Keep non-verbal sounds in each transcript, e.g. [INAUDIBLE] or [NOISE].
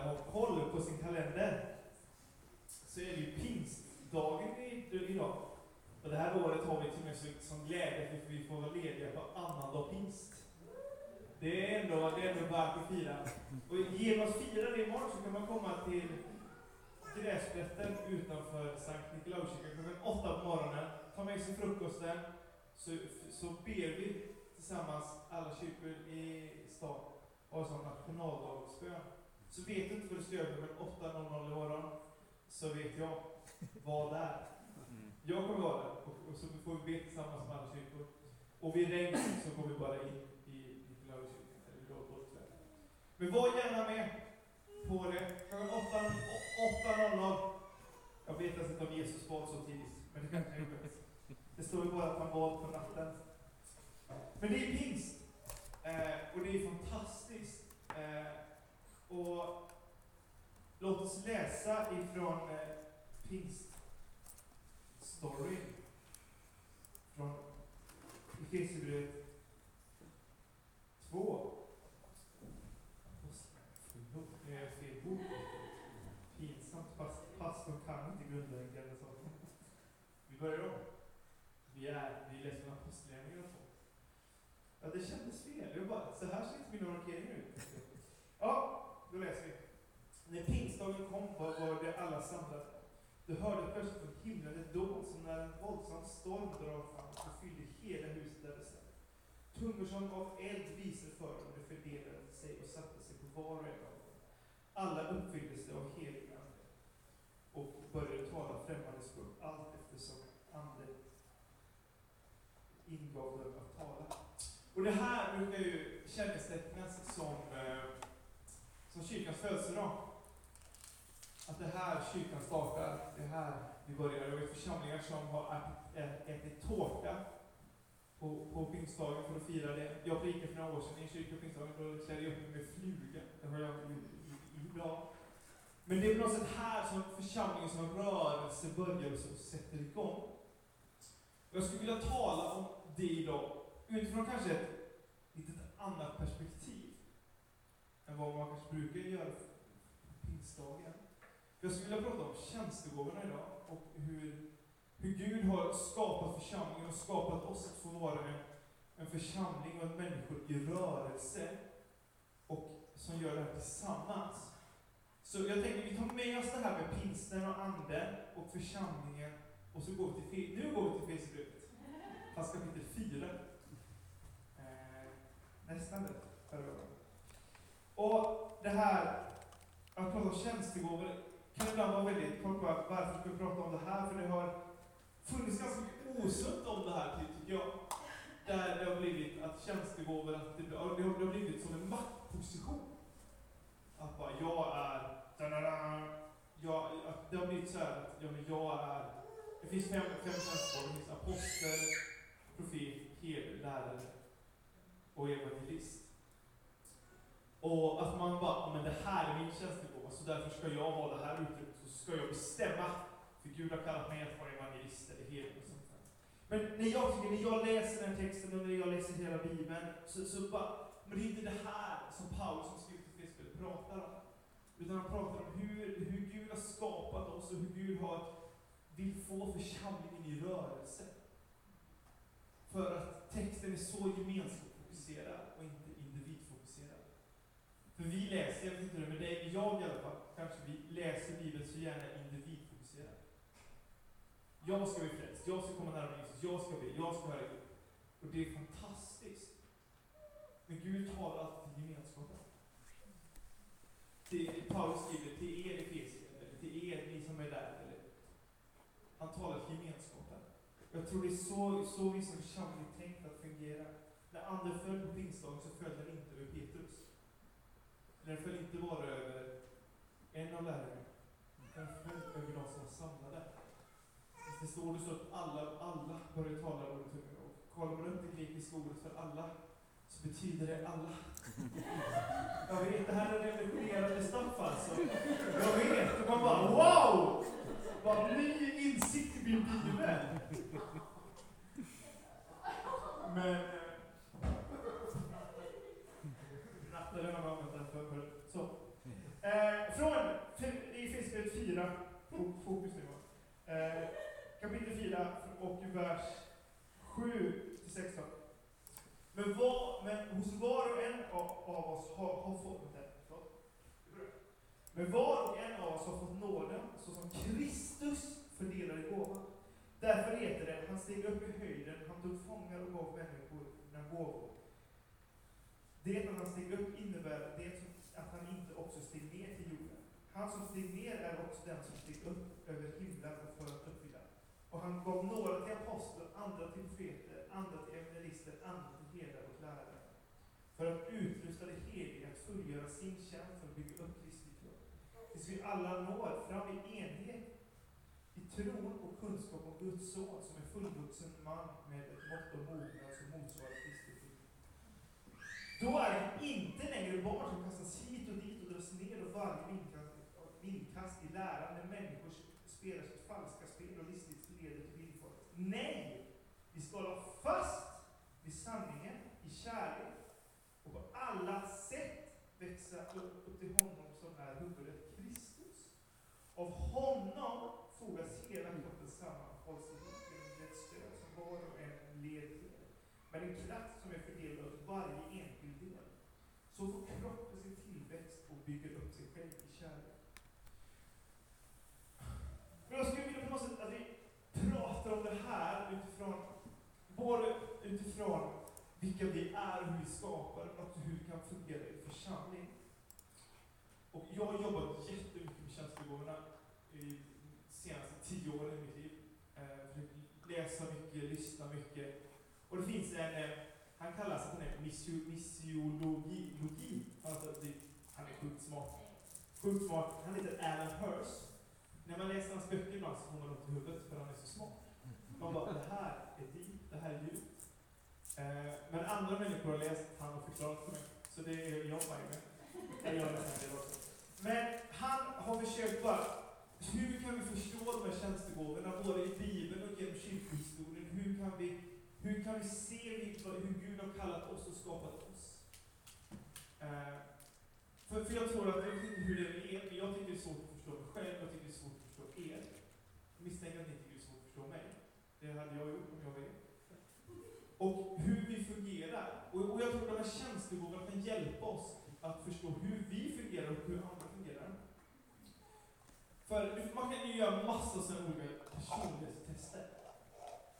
har koll på sin kalender så är det ju pingstdagen idag. Och det här året har vi till och med som glädje att vi får vara lediga på annandag pingst. Det är ändå, det är ändå värt att fira. Och genom att fira det imorgon så kan man komma till gräsplätten utanför Sankt Nikolauskyrkan klockan åtta på morgonen, ta med sig frukosten, så, så ber vi tillsammans, alla kyrkor i stan, och som nationaldagsbön. Så vet du inte vad du ska göra klockan 8.00 imorgon, så vet jag. Var där. Jag kommer vara där, och, och så får vi be tillsammans med alla kyrkor. Och vid regn så går vi bara in i eller Gråtborgskväll. Men var gärna med på det. Klockan 8.00. Jag vet alltså inte om Jesus bad så tidigt, men det kanske han gjorde. Det står ju bara att han bad på natten. Men det är pingst. Eh, och det är fantastiskt. Eh, och låt oss läsa ifrån eh, pingst-story. Från Efesierbrevet 2. Förlåt, nu är jag fel bok. Pinsamt. Pastorn kan inte grundläggande saker. Vi börjar om. Vi är, vi läser från Apostlagärningarna 2. Ja, det kändes fel. Jag bara, så här ser inte mina markeringar ut. Ja, då läser vi. När pingstdagen kom var, var det alla samlade. Du hörde plötsligt från himlen ett dån som när en våldsam storm drar fram och fyllde hela huset där det satt. Tungor som av eld visade för dem, det fördelade sig och satte sig på var och en av dem. Alla uppfylldes av helig ande och började tala främmande språk allt eftersom anden ingav dem att tala. Och det här brukar ju kännetecknas som, eh, som kyrkans födelsedag. Att det här kyrkan startar, det här vi börjar. Jag vet församlingar som har eh, ätit tårta på, på pingstdagen för att fira det. Jag predikade för några år sedan i en kyrka på pingstdagen, då klädde jag upp mig med fluga. Det har jag gjort idag. Men det är på något sätt här som församlingen som rörelse börjar och sätter igång. Jag skulle vilja tala om det idag utifrån kanske ett litet annat perspektiv än vad man kanske brukar göra på pingstdagen. Jag skulle vilja prata om tjänstegåvorna idag och hur, hur Gud har skapat församlingen och skapat oss att få vara en, en församling och människor i rörelse och som gör det här tillsammans. Så jag tänker vi tar med oss det här med pingsten och anden och församlingen och så går vi till, nu går vi till Fesebrevet. Fast kapitel 4. Eh, nästan det, förra gången. Och det här, att prata om tjänstegåvor, kan ibland vara väldigt, kort bara, varför ska vi prata om det här? För det har funnits ganska mycket osunt om det här, tycker jag. Där det har blivit att tjänstegåvor, att det, det, har, det har blivit som en maktposition. Att bara, jag är, da, jag, att det har blivit så här att, ja men jag är, det finns fem, fem tjänstgåvor, det finns apostel, profet, herde, lärare och evangelist. Och att man bara, men det här är min och så därför ska jag ha det här uttrycket, så ska jag bestämma. För Gud har kallat mig att vara evangelist eller herde och sånt där. Men när jag, tycker, när jag läser den texten och när jag läser hela Bibeln, så, så bara, men det är inte det här som Paulus som skrivit till Fesbel pratar om. Utan han pratar om hur, hur Gud har skapat oss och hur Gud har, vill få församlingen i rörelse. För att texten är så gemenskapsfokuserad fokuserad. För vi läser, jag vet inte hur med dig, men jag i alla fall, kanske vi läser Bibeln så gärna individfokuserat. Jag ska bli frälst, jag ska komma närmare Jesus, jag ska be, jag ska höra Gud. Och det är fantastiskt. Men Gud talar alltid till gemenskapen. Till Paulus skriver till er i efesier, eller till er, ni som är där. Eller, han talar till gemenskapen. Jag tror det är så, så vi som församling tänkt att fungera. När anden föll på pingstdagen så föll den inte över Petrus. Den föll inte bara över en av lärarna. Den föll över de som var samlade. Det står det så att alla, alla började tala ordet tunga. Och kollar man upp det grekiska ordet för alla så betyder det alla. Jag vet, det här är revolutionerande stuff alltså. Jag vet, och man bara wow! Vad ny insikt i min bibel. Men... Eh, Rattade man använt den för, för så. Eh, från Kapitel 4, fokus nu eh, kapitel 4 och vers 7 till 16. Men, var, men hos var och en av, av oss har, har fått men var och en av oss har fått nåden såsom Kristus fördelade gåvan. Därför heter det, han steg upp i höjden, han tog fångar och gav människor gåvor. Det att han steg upp innebär det att han inte också steg ner till jorden. Han som steg ner är också den som steg upp över himlen och för att uppfylla. Och han gav några till apostlar, andra till profeter, andra till evangelister, andra till herdar och lärare. För att utrusta det heliga att fullgöra sin tjänst för att bygga upp Kristi kropp. Tills vi alla når fram i enhet i tron och kunskap om Guds son som är fullvuxen man med ett mått av mognad som motsvarar Kristi Då är det inte längre barn som kastas hit och dit och dras ner och varje vind inkast i läran när människor spelar sitt falska spel och listigt leder till villfarelse. Nej! Vi ska hålla fast vid sanningen i kärlek och på alla sätt växa upp, upp till honom som är huvudet Kristus. Av honom fogas hela kroppen samman, hålls ihop genom ett stöd som var och en led till. Med en kraft som är fördelad åt varje enskild del. Så får kroppen sin tillväxt och bygger upp sig själv i kärlek. Men jag skulle vilja på något sätt att vi pratar om det här utifrån, både utifrån vilka vi är, hur vi skapar, att hur vi kan fungera i församling. Och jag har jobbat jättemycket med tjänstegåvorna i senaste tio åren i mitt liv. Eh, läsa mycket, lyssna mycket. Och det finns en, eh, han kallas att han är missiologi, logi. Alltså, det, han är sjukt smart. Sjukt smart. Han heter Alan Hirst. När man läser hans böcker ibland så får man ont i huvudet för han är så smart. Man bara, det här är vi, det här är djupt. Eh, men andra människor har läst han och förklarat för mig. Så det är jag nöjd med. Jag gör det också. Men han har försökt bara, hur kan vi förstå de här tjänstegåvorna, både i Bibeln och genom kyrkohistorien? Hur kan vi, hur kan vi se hur Gud har kallat oss och skapat oss? Eh, för, för jag tror att, jag vet inte hur det är med er, men jag tycker det är svårt att förstå mig själv, jag tycker det är svårt att förstå er. Jag misstänker att ni tycker det är svårt att förstå mig. Det hade jag gjort om jag var er. Och, och jag tror att de här tjänstegåvorna kan hjälpa oss att förstå hur vi fungerar och hur andra fungerar. För man kan ju göra massor av olika personlighetstester.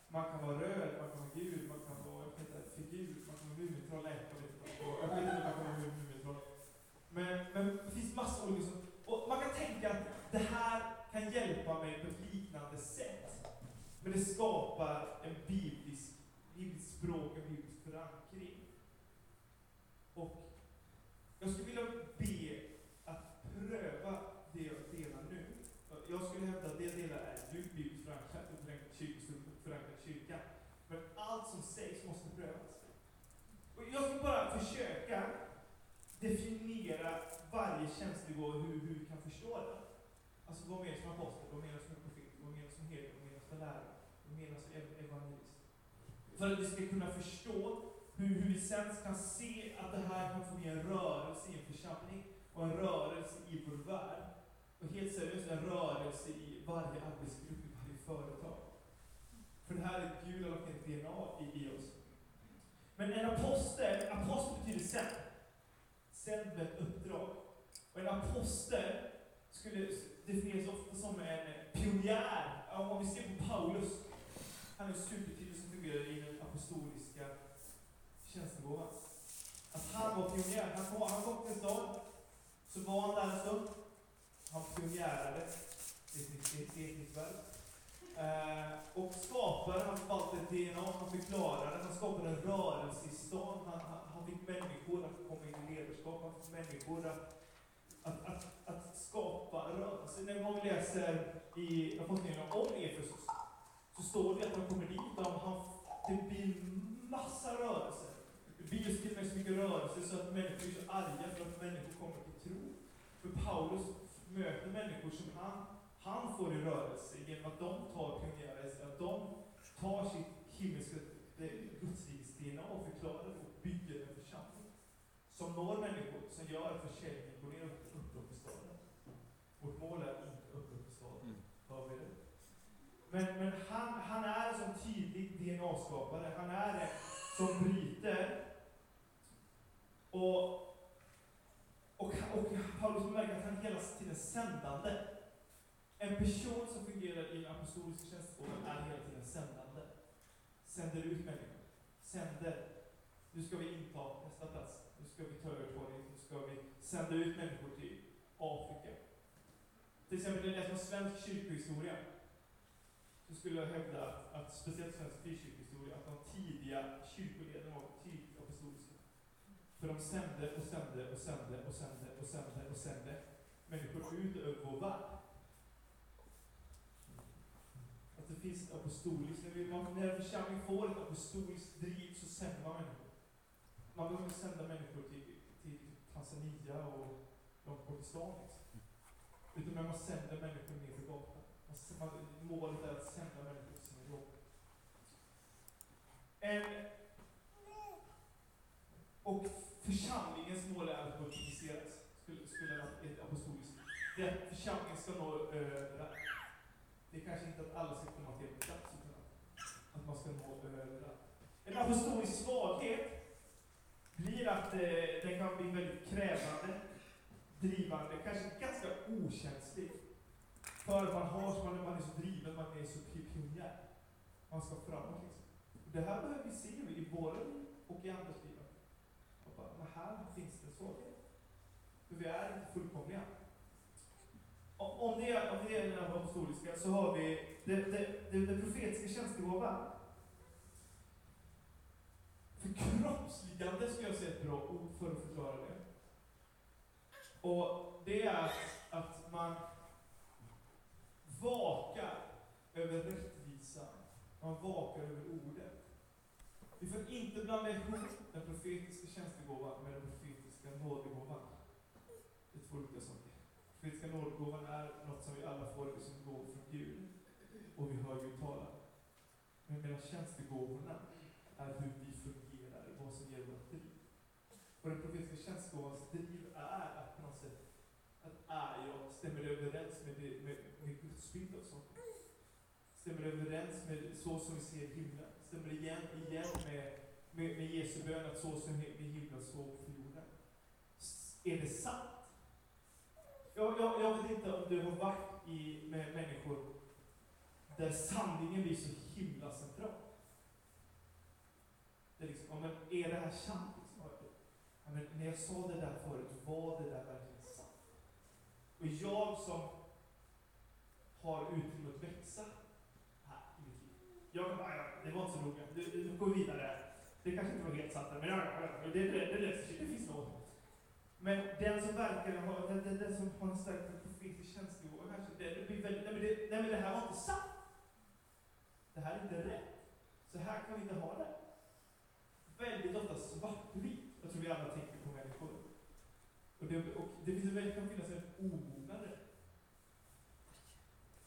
Man kan vara röd, man kan vara gul, man kan vara jag figur, man kan vara mumintroll, jag vet inte, jag vet inte om man kan vara mumintroll. Men, men det finns massor av olika som, Och man kan tänka att det här kan hjälpa mig på ett liknande sätt. Men det skapar en biblisk, biblisk språk, en biblisk förankring. Och jag skulle vilja be att pröva det jag delar nu. Jag skulle hävda att det jag delar är djupt bibliskt förankrat och förankrat kyrka. Men allt som sägs måste prövas. Och jag ska bara försöka definiera varje tjänstegåva, hur, hur vi kan förstå den. Alltså vad menas med apostel, vad menas med profet, vad menas med herde, vad menas med lärare, vad menas med evangelist? För att vi ska kunna förstå hur, hur vi sen kan se att det här kan få bli en rörelse i en församling och en rörelse i vår värld. Och helt seriöst, en rörelse i varje arbetsgrupp, i varje företag. För det här är Gud har lagt ett DNA i, i oss. Men en apostel, apostel betyder sänd. Sänd med ett uppdrag. Och en apostel skulle definieras ofta som en pionjär. Om vi ser på Paulus, han är supertydlig som fungerar i den apostoliska tjänstegåvan. Att han var pionjär. Han, var, han kom till en stad, så var han där en stund. Han pionjärade, det är ett tekniskt verb. Eh, och skapade, han förvaltade DNA, han förklarade, han skapade en rörelse i stan. Han, han, han fick människor att komma in i ledarskap, han fick människor att, att, att, att skapa rörelse. När man läser i rapporteringen om Efesos så står det att han kommer dit och han, det blir massa rörelser. Blir just till och med så mycket rörelse så att människor är så arga för att människor kommer till tro. För Paulus möter människor som han han får i rörelse genom att de tar pionjärresa, att de tar sitt himmelska gudsrikes DNA och förklarar och bygger en församling. Som når människor, som gör försäljning, går ner och uppbrott staden. Vårt mål är inte att upprätta staden. Mm. Hör vi det? Men, men han, han är som tydlig DNA-skapare. Han är det som bryter. Och, och, och Paulus märker att han är hela tiden sändande. En person som fungerar i en apostolisk tjänstgåva är hela tiden sändande. Sänder ut människor. Sänder. Nu ska vi inta nästa plats. Nu ska vi ta över torget. Nu ska vi sända ut människor till Afrika. Till exempel, när jag läser om svensk kyrkohistoria så skulle jag hävda att, att speciellt svensk frikyrkohistoria, att de tidiga kyrkoledarna var tydligt apostoliska. För de sände och sände och sände och sände och sände och sände människor ut över vår värld. Att det finns ett apostoliskt, när, vi, när en församling får ett apostoliskt driv så sänder man människor. Man behöver inte sända människor till, till Tanzania och långt bort i stan. Liksom. Utan man sänder människor ner till gatan. Man, man, målet är att sända människor till sina jobb. En, och församlingens mål är att multipliceras, skulle, skulle ett apostoliskt. Det att församlingen ska nå överallt. Eh, det är kanske inte att alla ska komma till en plats, utan att man ska nå eh, överallt. En apostolisk svaghet blir att eh, den kan bli väldigt krävande, drivande, kanske ganska okänslig. För man har, man, man är så driven, man är så pionjär. Man ska framåt liksom. Det här behöver vi se i våra liv och i andras liv. Och Men här finns det en svaghet. För vi är inte fullkomliga. Om det, är- om det är den apostoliska så har vi den det, det, det profetiska tjänstegåvan. Förkroppsligande skulle jag säga är ett bra ord för att förklara det. Och det är att, att man vakar över rättvisan. Man vakar över ordet. Vi får inte blanda ihop den profetiska tjänstegåvan med den profetiska nådegåvan. Det är två olika saker. Profetiska nådgåvan är något som vi alla får som gåvor från Gud. Och vi hör Gud tala. Men medan tjänstegåvorna är hur vi fungerar, vad som ger vårt driv. Och den profetiska tjänstegåvans driv är att på något sätt, att är jag, stämmer det överens med, det, med, med Guds bild av saker? Stämmer det överens med så som vi ser himlen? Stämmer det igen, igen med, med, med Jesu bön att så som vi himlen, så på jorden? Är det sant? Jag, jag, jag vet inte om du har varit i, med människor där sanningen blir så himla central. Det är liksom, ja, men är det här sant? Liksom? Ja, men när jag sa det där förut, var det där verkligen sant? Och jag som har utrymme att växa här i mitt liv. Jag kan bara, ja, det var inte så noga. Du, du, du går vidare. Det kanske inte var helt sant, men ja, ja, ja, det, det, det, det, det finns något. Men den som verkligen har, den, den, den som har en stark profetisk tjänstenivå, kanske, det, det blir väldigt, nej men, det, nej men det här var inte sant. Det här är inte rätt. Så här kan vi inte ha det. Väldigt ofta svartvitt. Jag tror vi alla tänker på människor. Och det, och det finns väldigt, kan finnas en omognad rätt.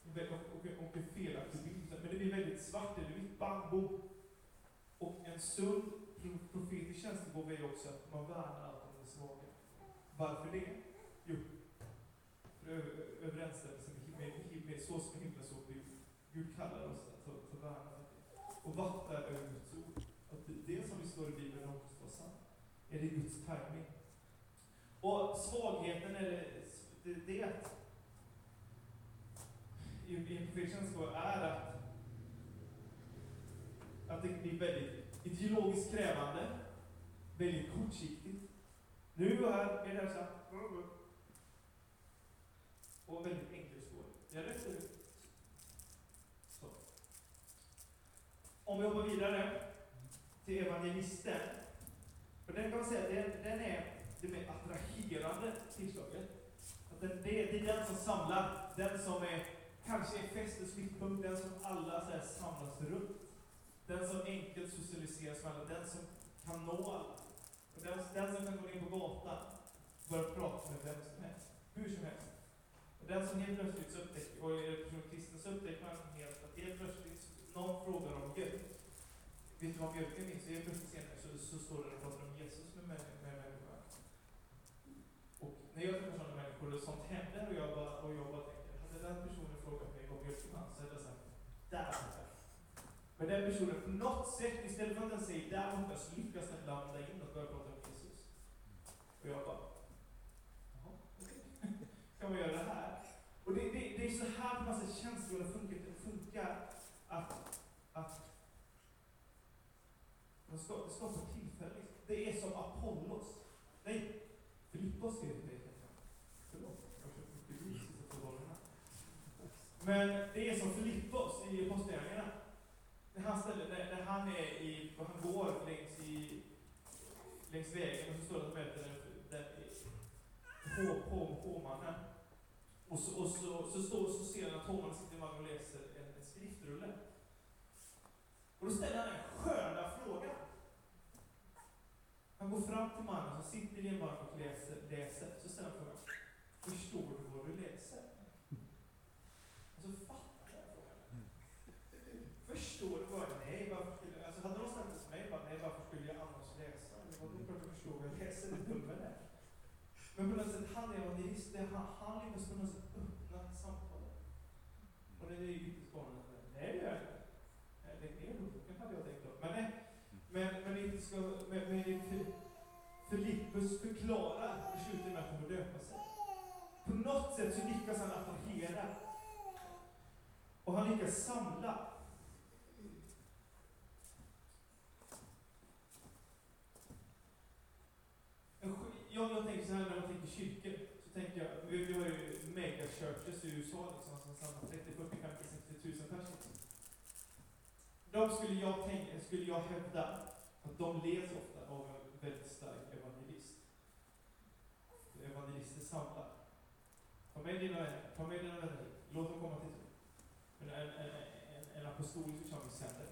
Och, och, och, och en felaktig bild. Men det blir väldigt svart eller vitt. Bam, boom. Och en sund profetisk tjänstegåva är också att man värnar allt om det svaga. Varför det? Jo, för överensstämmelse med, med, med, så som himlen såg på jorden. Gud kallar oss att, ta värna det. Och vakta över Guds ord. Att det, som vi står i Bibeln om måste vara sant. Är det Guds tajming? Och svagheten är det, det, är att i, en profetisk är att, att det blir väldigt ideologiskt krävande, väldigt kortsiktigt. Nu och här är det här så här. Och väldigt enkelspårigt. Det är rätt ut. Så. Om vi hoppar vidare till evangelisten. För den kan man säga, den, den är det mer attraherande tillslaget. Att den, det, det är den som samlar, den som är kanske är fästets mittpunkt, den som alla så här, samlas runt. Den som enkelt socialiseras med alla, den som kan nå alla. Och den, den som kan gå in på gatan och börja prata med vem som helst, hur som helst. Och den som helt plötsligt upptäcker, och är det person kristen så upptäcker man helt att helt plötsligt någon frågar om Gud. Vet du vad björken finns? Helt plötsligt senare så, så står det och pratar om Jesus med, med, med människan. Och när jag träffar sådana människor och sånt händer och jag bara, och jag bara tänker, hade den personen frågat mig om björken så hade jag sagt, där! Men den personen på något sätt, istället för att den säger där borta, så lyckas den landa in och börja prata om Jesus. Och jag bara, jaha, okej. [LAUGHS] Kan man göra det här? Och det, det, det är så här på något sätt känslorna funkar, funkar att, att man ska, det skapar tillfälle. Liksom. Det är som Apollos. Nej, Filippos är det. Förlåt, jag har köpt mycket gris. Men det är som Filippos i Apostlagärningarna. När han, ställer, när, när han är i, han går längs, i, längs vägen och så står det att de möter den, på, på, hovmannen. Och så, och så, så, står, så ser han att hovmannen sitter i vagnen och läser en, en skriftrulle. Och då ställer han den sköna frågan. Han går fram till mannen som sitter i en vagn och läser, läser. Så ställer han frågan. Förstår du vad du läser? Och så fattar jag frågan. Förstår du vad Nej, varför skulle jag... Alltså hade någon sagt till mig bara, nej, varför skulle jag annars läsa? Det var klart jag förstår vad jag läser, det dumma där. Men på något sätt, han är evangelist. Han, han lyckas på något sätt öppna samtalet. Och det är ju riktigt spännande. Nej, det gör jag inte. Lägg ner boken hade jag tänkt då. Men nej. Men, men med, med men, Filippus förklarar i slutet med att han får döpa sig. På något sätt så lyckas han attrahera. Och han lyckas samla. Jag, jag tänker så här när man tänker kyrkor, så tänker jag, vi, vi har ju megachurches i USA liksom, som samlar 30, 40, 50, 60 tusen personer. De skulle jag, tänka, skulle jag hävda de leds ofta av en väldigt stark evangelist. Evangelister samlar. Ta med dina vänner, ta med dina vänner Låt dem komma till tro. Men en, en, en, en apostolisk församling sänder.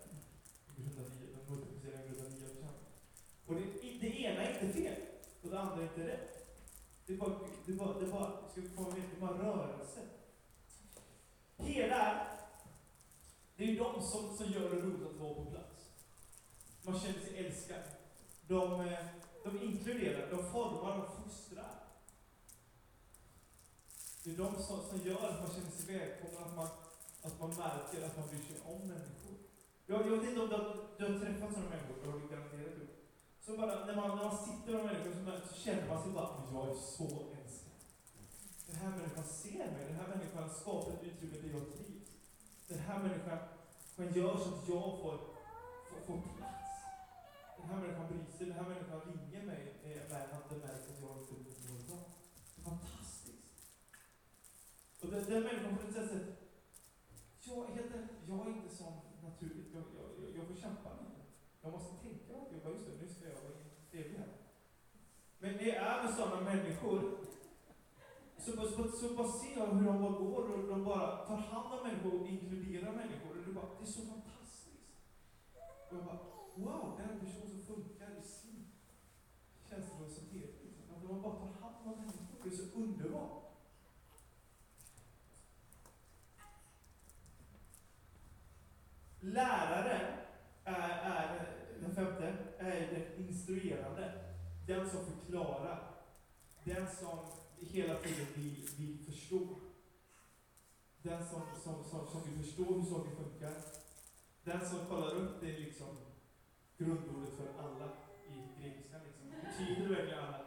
Grundar nya, de multiplicerar grundar nya församlingar. Och det, det ena är inte fel, och det andra är inte rätt. Det är bara, det är bara, det är bara, ska vi komma med, det är bara rörelse. Hela det är ju de som, som gör det roligt att vara på plats. Man känner sig älskad. De, eh, de inkluderar, de formar, de fostrar. Det är de som, som gör att man känner sig välkommen, att man, att man märker att man bryr sig om människor. Jag, jag vet inte om du har, du har träffat sådana människor, det har du garanterat gjort. Så bara, när man, när man sitter med människor så, så känner man sig bara, jag är så älskad. Den här människan ser mig, den här människan skapar ett utrymme där jag trivs. Den här människan, människan gör så att jag får, får, får plats. Den här människan bryr sig, den här människan ringer mig eh, när han inte märker att jag inte något bra. Det är fantastiskt. Och den, den människan på ett sätt, jag, helt, jag är inte sån naturligt, jag, jag, jag får kämpa lite. Jag måste tänka att jag just det, nu ska jag vara trevlig här. Men det är med sådana människor så, så, så bara ser jag hur de bara går och de bara tar hand om människor och inkluderar människor. Och det, bara, det är så fantastiskt. Och jag bara, wow, det är en person som funkar i sin känslolöshet. Liksom. Att de bara tar hand om människor. Det är så underbart. Lärare, är, är den femte, är den instruerande. Den som förklarar. Den som hela tiden vill, vill förstå. Den som, som, som, som vill förstå hur saker funkar. Den som kollar upp det liksom grundordet för alla i grekiskan. Liksom. Betyder det verkligen alla?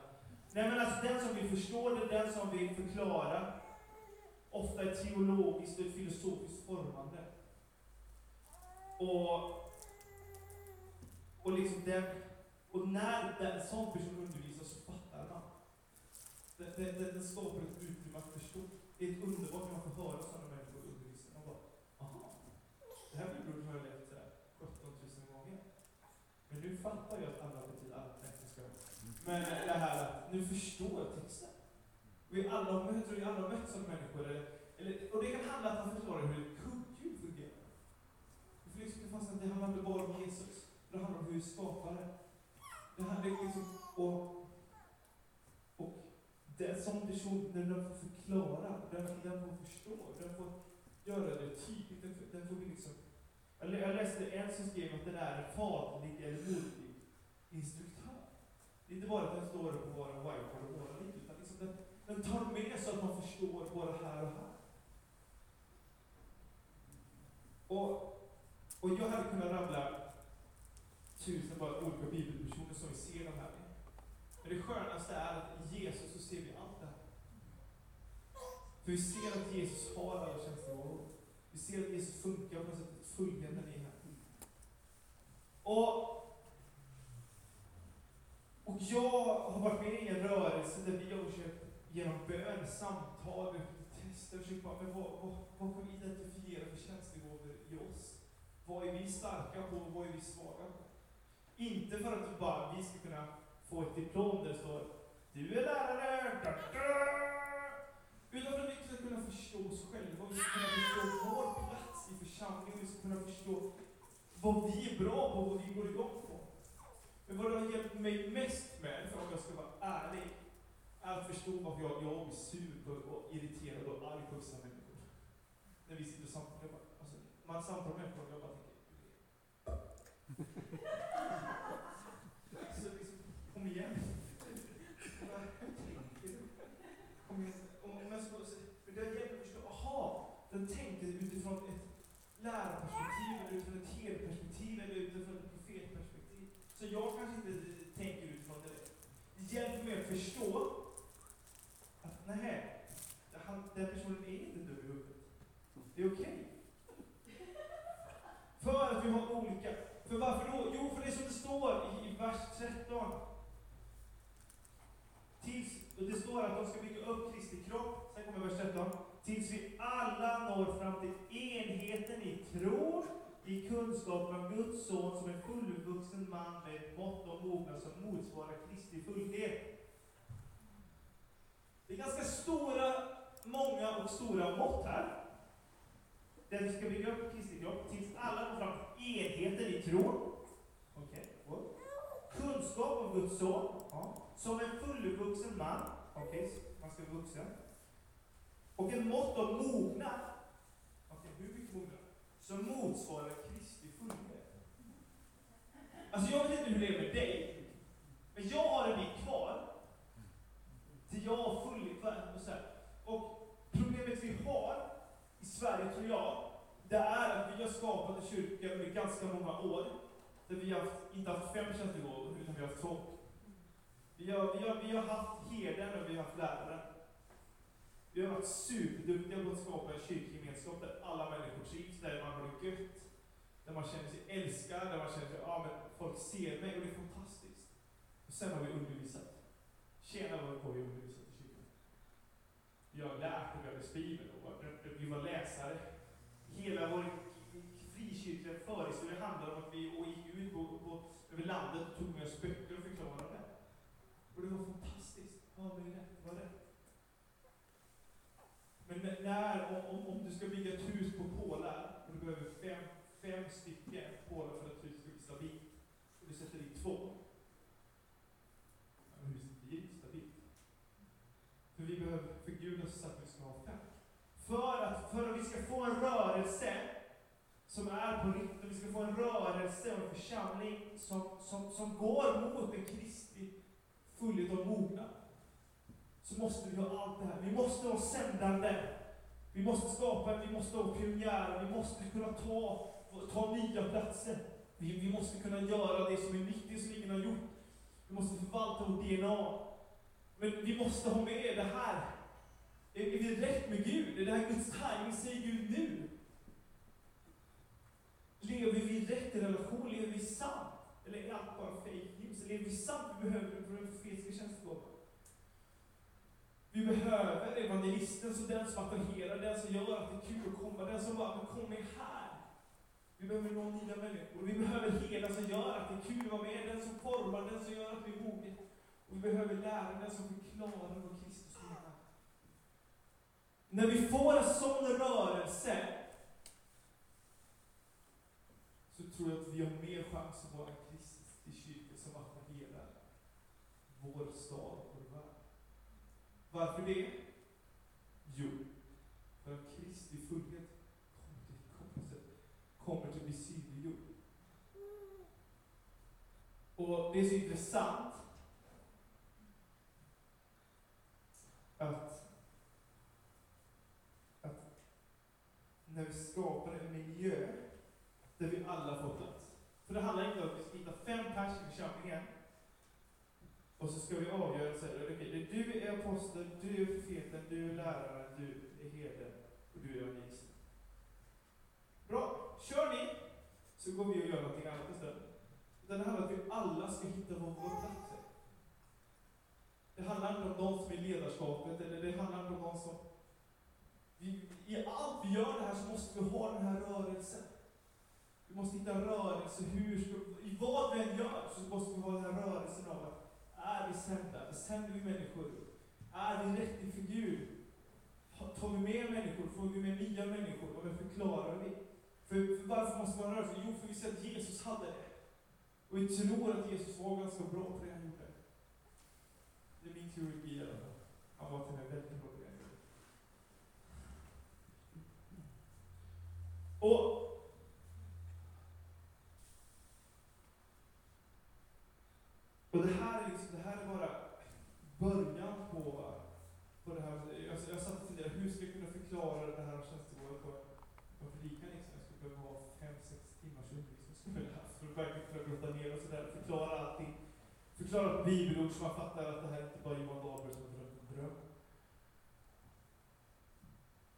Nej men alltså den som vill förstå det, den som vill förklara. Ofta ett teologiskt och ett filosofiskt formande. Och, och liksom den, och när en sån person undervisar så fattar man. Den, den, den, skapar ett utrymme att förstå. Det är ett underbart när man får höra sådana människor undervisa. Man bara, aha, det här bibelordet har jag läst 17 000 gånger. Men nu fattar jag att alla betyder alla tekniska Men det här att, nu förstår jag texten. Vi alla har mött, tror alla har mött sådana människor. Eller, och det kan handla om att man förklarar hur. Det fast att det handlar inte bara om Jesus. Det handlar om hur vi skapar det. Det handlar liksom, och, och den som person, när den får förklara, den, den får förstå, den får göra det tydligt, den, den får liksom... Jag läste en som skrev att den är en fadlig eller modig instruktör. Det är inte bara att den står på våra whiteboard och målar lite, utan liksom den, den tar med så att man förstår både här och här. Och, och jag hade kunnat rabbla tusen bara olika bibelpersoner som vi ser de här med. Men det skönaste är att i Jesus så ser vi allt det här. För vi ser att Jesus har alla tjänstevaror. Vi ser att Jesus funkar på något sätt fullgande i här. Och, och jag har varit med i en rörelse där vi har försökt genom bön, samtal, tester, försökt bara, men vad, vad, vad kan vi identifiera för tjänster? Vad är vi starka på och vad är vi svaga på? Inte för att bara vi ska kunna få ett diplom där det står Du är lärare! Da, da, utan för att vi ska kunna förstå oss själva, vi ska kunna förstå vår plats i församlingen, vi ska kunna förstå vad vi är bra på, och vad vi går igång på. Men vad det har hjälpt mig mest med, för om jag ska vara ärlig, är att förstå varför jag, jag blir sur och, och irriterad och arg på vissa människor. När vi sitter och samtalar. Alltså, man samtalar med folk och jag bara tänker, [LAUGHS] så liksom, kom igen. Kom igen. Om, om jag ska, för det hjälper att förstå, aha, den tänker utifrån ett lärarperspektiv, eller utifrån ett helperspektiv eller utifrån ett profetperspektiv. Så jag kanske inte tänker utifrån det. Det hjälper mig att förstå att nej, han, den personen är inte dum i huvudet. Det är okej gör att vi har olika. För varför då? Jo, för det som det står i, i vers 13. Tills, det står att de ska bygga upp Kristi kropp. Sen kommer vers 13. Tills vi alla når fram till enheten i tro, i kunskapen om Guds son som en fullvuxen man med ett mått av mognad som motsvarar Kristi fullhet. Det är ganska stora, många och stora mått här. Där vi ska bygga upp Kristi kropp tills alla når fram till enheten i tron. Okej, okay. Kunskap om Guds son. Ja. Som en fullvuxen man. Okej, okay. man ska vara vuxen. Och en mått av mognad. Okej, okay. hur mycket mognad? Som motsvarar Kristi fullhet. Alltså jag vet inte hur det är med dig. Men jag har en bit kvar. Till jag har fullhet. Och, så här. och problemet vi har Sverige, tror jag, det är att vi har skapat en kyrka under ganska många år, där vi har haft, inte haft fem tjänstegåvor, utan vi har haft två. Vi har, vi har, vi har haft herden och vi har haft läraren. Vi har varit superduktiga på att skapa en kyrkgemenskap där alla människor trivs, där man har det gött, där man känner sig älskad, där man känner sig, ja men folk ser mig och det är fantastiskt. Och sen har vi undervisat. Tjena vad på vi undervisat i kyrkan. Vi har lärt och vi har läst Bibeln vi var läsare. Hela vår frikyrkliga förhistoria handlar om att vi gick ut på, på, över landet och tog med oss böcker och förklarade. Och det var fantastiskt. Ja, var rätt var rätt. Men när, om, om du ska bygga ett hus på pålar och du behöver fem, fem stycken pålar för att huset ska bli stabilt, och du sätter in två, ja, huset blir inte stabilt. För vi behöver, för Gud har sagt att vi ska ha fem. För för att vi ska få en rörelse som är på riktigt, och vi ska få en rörelse och en församling som, som, som går mot en Kristi fullhet av mognad, så måste vi ha allt det här. Vi måste ha sändande. Vi måste skapa, vi måste ha pionjärer, vi måste kunna ta, ta nya platser. Vi, vi måste kunna göra det som är viktigt, som ingen har gjort. Vi måste förvalta vårt DNA. Men vi måste ha med det här. Är, vi rätt med Gud? Är det här Guds timing? Säger Gud nu? Lever vi i rätt relation? Lever vi sant? Eller är allt bara fake news? Lever vi sant? Vi behöver vår profetiska tjänstgåva. Vi behöver evangelisten, så den som attraherar, den som gör att det är kul att komma, den som bara, kom med här. Vi behöver nå nya människor. Vi behöver hela som gör att det är kul att vara med, den som formar, den som gör att vi är mogna. Och vi behöver läraren, den som förklarar vad Kristus. När vi får en sån rörelse, så tror jag att vi har mer chans att vara en Kristi kyrka som attraherar vår stad och vår värld. Varför det? Jo, för att Kristi fullhet kommer till, kommer till, kommer till att bli synliggjord. Och det är så intressant att, att när vi skapar en miljö där vi alla får plats. För det handlar inte om att vi ska hitta fem pers i församlingen och så ska vi avgöra och säga, okay, du är apostel, du är profeten, du är läraren, du är herden och du är evangelist. Bra, kör ni, så går vi och gör någonting annat istället. Utan det handlar om att vi alla ska hitta vår, vår plats. Det handlar inte om någon som är ledarskapet, eller det handlar inte om någon som... Vi, I allt vi gör det här så måste vi ha den här rörelsen. Vi måste hitta rörelse, hur ska, i vad vi än gör så måste vi ha den här rörelsen av att är vi sända? Sänder vi människor? Är vi rätt inför Gud? Tar vi med människor? Får vi med nya människor? Och vad förklarar vi? För, för varför måste man röra sig? Jo, för vi ser att Jesus hade det. Och vi tror att Jesus var ganska bra på det han gjorde. Det är min teori, i alla fall. Han var till mig väldigt bra på det han gjorde. Och Och det här är, liksom, det här är bara början på, på det här. Jag, jag satt och funderade, hur ska jag kunna förklara det här tjänstemålet på, på predikan? Liksom. Jag skulle behöva ha fem, sex timmars undervisning skulle jag haft för att verkligen kunna grotta ner och sådär. Förklara allting. Förklara bibelord så man fattar att det här är inte bara Johan Dahlberg som har drömt en dröm.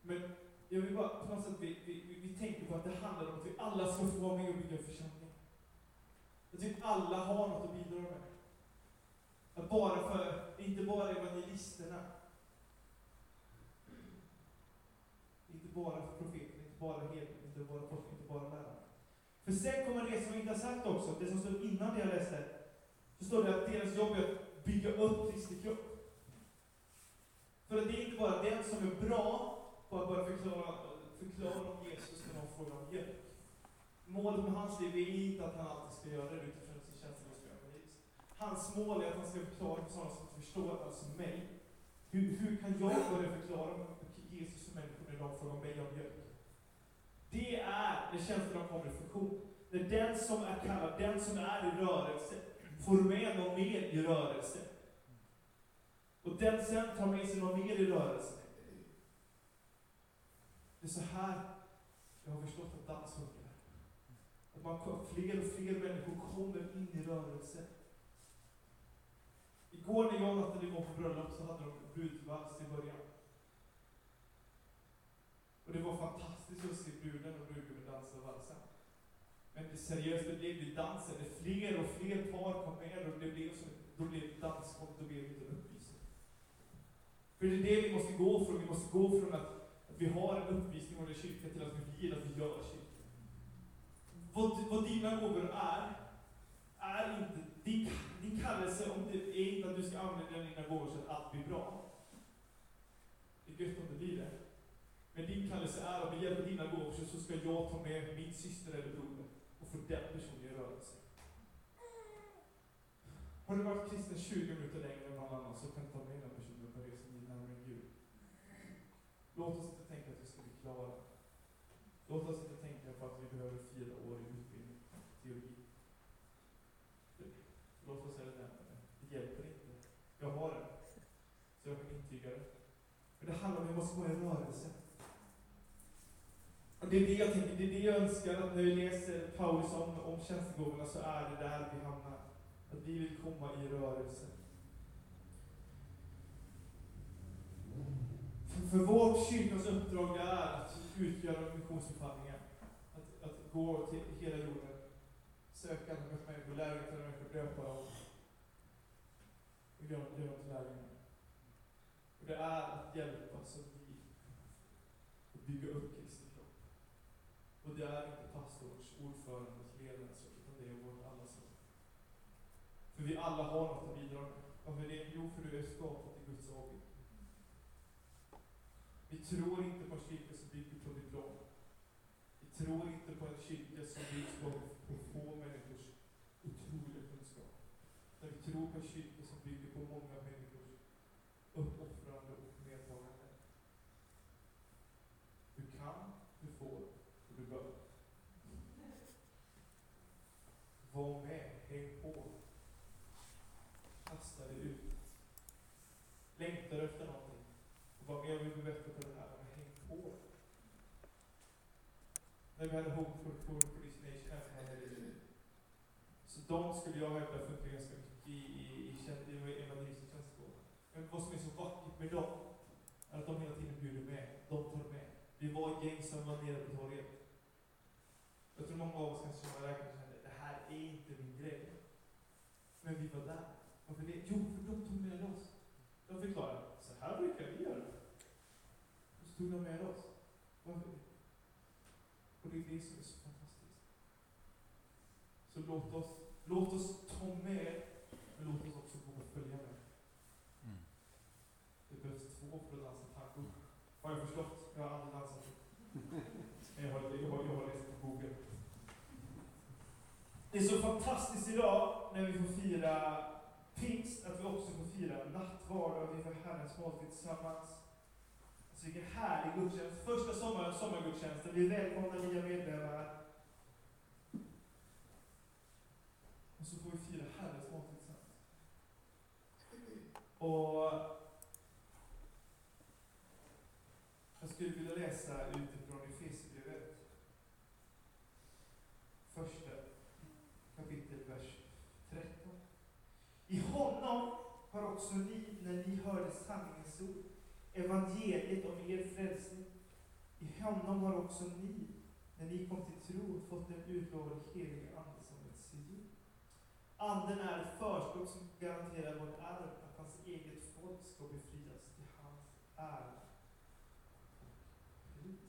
Men jag vill bara på något sätt, vi, vi, vi, vi tänker på att det handlar om att vi alla ska få vara med och bygga en församling. Att vi alla har något att bidra med. Att bara för, inte bara evangelisterna. Inte bara för profeten, inte bara heden, inte bara forskning, inte bara läraren. För sen kommer det som vi inte har sagt också, det som stod innan det jag läste. Så står det att deras jobb är att bygga upp Kristi kropp. För att det är inte bara den som är bra på att bara förklara, förklara om Jesus när någon frågar om hjälp. Målet med hans liv är inte att han alltid ska göra det utifrån sin känsla Hans mål är att han ska förklara för sådana som förstår, alltså mig. Hur, hur kan jag börja förklara Jesus för människor när de frågar mig om mjölk? Det är när känslorna kommer i funktion. När den som är kallad, den som är i rörelse, får med någon mer i rörelse. Och den sen tar med sig någon mer i rörelse. Det är så här jag har förstått att dans funkar. Att man, fler och fler människor kommer in i rörelse. Igår när jag och Nathalie var på bröllop så hade de brudvals i början. Och det var fantastiskt att se bruden och brudgummen dansa valsen. Men det seriöst, det blev dansen. Det fler och fler par kom med och det blev som, då blev det dansgolv, då blev det inte upplysning. För det är det vi måste gå från. Vi måste gå från att vi har en uppvisning av det kyrka till att vi vill att vi gör kyrka. Vad, vad dina gåvor är, är inte din, din kallelse om det är inte att du ska använda dina gåvor så att allt blir bra. Det är gött om det blir det. Men din kallelse är att med hjälp av dina gåvor så ska jag ta med min syster eller broder och få den personen i rörelse. Har du varit kristen 20 minuter längre än någon annan så kan du ta med den personen på resan närmare Gud. Låt oss inte tänka att vi ska bli klara. Låt oss inte tänka på att vi behöver fyra år i utbildning, teologi. Låt oss säga det. Det hjälper inte. Jag har det. Så jag kan intyga det. Men det handlar vi måste i rörelse. Och det är det jag tänker, det är det jag önskar att när vi läser Paulus om, om tjänstegåvorna så är det där vi hamnar. Att vi vill komma i rörelse. För, för vårt kyrkans uppdrag är att utgöra missionsbefallningen. Att, att gå till hela jorden söka andra människor, lära ut människor, döpa dem och göra dem till lärjungar. Och det är att hjälpa så att bygga upp Kristi kropp. Och det är inte pastorns, ordförandens, ledarens utan det är vårt allas sak. För vi alla har något att bidra med. Varför det? Jo, för du är skapad i Guds avbild. Vi tror inte på en kyrka som bygger på diplom. Vi tror inte på en kyrka som byggs på på få människors otroliga kunskap. Där vi tror på en kyrka som bygger på många människors uppoffrande och medtagande. Du kan, du får och du bör. Var med, häng på. Kasta dig ut. Längtar efter någonting. Var med och bli bättre på det här, men häng på. När vi hade Hope for, for, for Disney de skulle jag hävda funkar ganska mycket i, i, i, tjän- i evangelisttjänst då. Men vad som är så vackert med dem, är att de hela tiden bjuder med. De tar med. Vi var ett gäng som var nere på torget. Jag tror många av oss kanske som räknar kände, det här är inte min grej. Men vi var där. Varför det? Jo, för de tog med oss. De förklarade, så här brukar vi göra. Och så tog de med oss. Varför? Och det är det som är så fantastiskt. Så låt oss, låt oss ta med, men låt oss också våga följa med. Mm. Det behövs två för att dansa tango. Har jag förstått? Jag har aldrig dansat. Men jag har, jag har, jag har läst på Google. Det är så fantastiskt idag när vi får fira pingst, att vi också får fira nattvard och vi får Herrens måltid tillsammans. Alltså vilken härlig gudstjänst. Första sommaren, sommargudstjänsten. Vi välkomnar nya medlemmar. Och så får vi fira Herrens måltid tillsammans. Och jag skulle vilja läsa utifrån Efesierbrevet. Första kapitel, vers 13. I honom har också ni, när ni hörde sanningens ord, evangeliet om er frälsning. I honom har också ni, när ni kom till tro, fått den utlovade helige Ande som ett sigill. Anden är ett förskott som garanterar vårt arv, att hans eget folk ska befrias till hans ära och pris.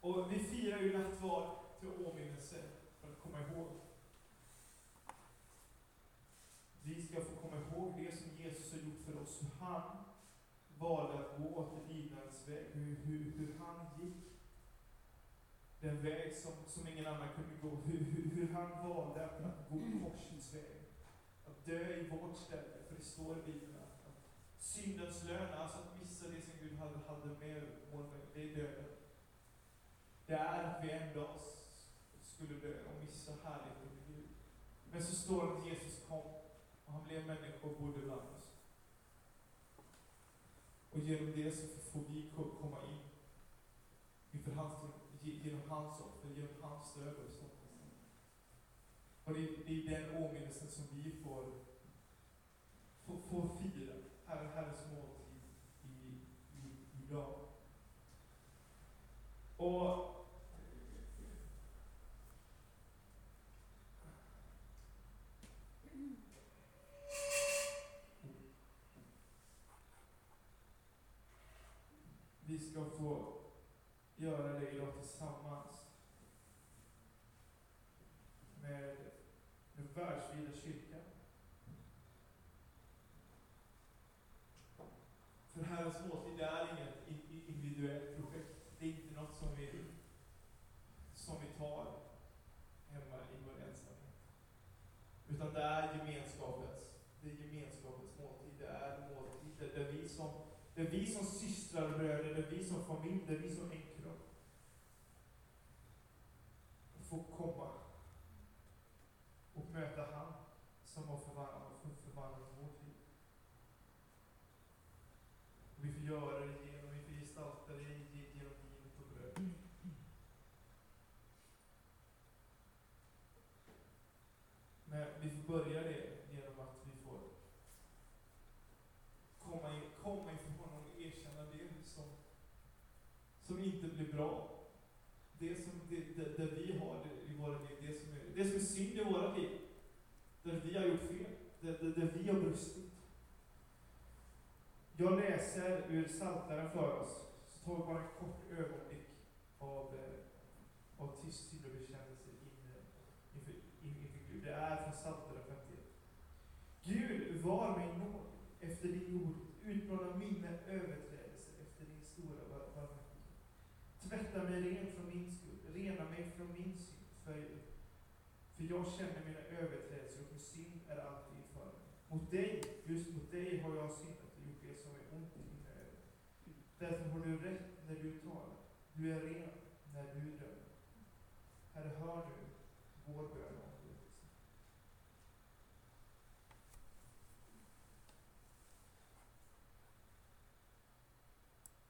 Och vi firar ju nattvard till åminnelse, för att komma ihåg. Vi ska få komma ihåg det som Jesus har gjort för oss, hur han valde att gå till lidandets väg, hur, hur, hur han gick den väg som, som ingen annan kunde gå, hur, hur, hur han valde att, att gå korsets väg, att dö i vårt ställe, för det står i Bibeln att, att syndens lön, alltså att missa det som Gud hade, hade med vår väg, det är döden. Det är att vi en dag skulle dö och missa härligheten med Gud. Men så står det att Jesus kom och han blev människa och bodde bland oss. Och genom det så får vi komma in inför hans genom hans offer, genom hans död och sånt. Och det, är- det är den åminnelsen som vi får, får, får fira, Herren, Herrens måltid i, i, idag. Och vi ska få göra det idag tillsammans med den världsvida kyrkan. För Herrens måltid det är inget i- i- individuellt projekt. Det är inte något som vi, som vi tar hemma i vår ensamhet. Utan det är gemenskapets, det är gemenskapets måltid. Det är måltid där- där vi som det är vi som systrar och bröder, det är vi som familj, det är vi som äkta, Får komma och möta han som har förvandlat, för- förvandlat vårt liv. Och vi får göra det genom, vi får gestalta det ge- genom livet och bröd. Men vi får börja det genom att vi får komma, in, komma inför honom och erkänna det som, som inte blir bra. Det som det, det, det vi har det, i våra liv, det som, är, det som är synd i våra liv. Där vi har gjort fel, där, där, där vi har brustit. Jag läser ur Psaltaren för oss, så tar vi bara en kort ögonblick av, eh, av tyst och bekännelse eh, inför, inför Gud. Det är från Psaltaren 51. Gud, var min nåd efter din ord, utplåna mina överträdelser efter din stora barmhärtighet. Tvätta mig ren från min skuld, rena mig från min skuld, för jag känner mina överträdelser och min synd är alltid inför mig. Mot dig, just mot dig har jag syndat och gjort det som är ont i mina ögon. Därför har du rätt när du talar, du är ren när du dömer. Herre, hör nu vår bön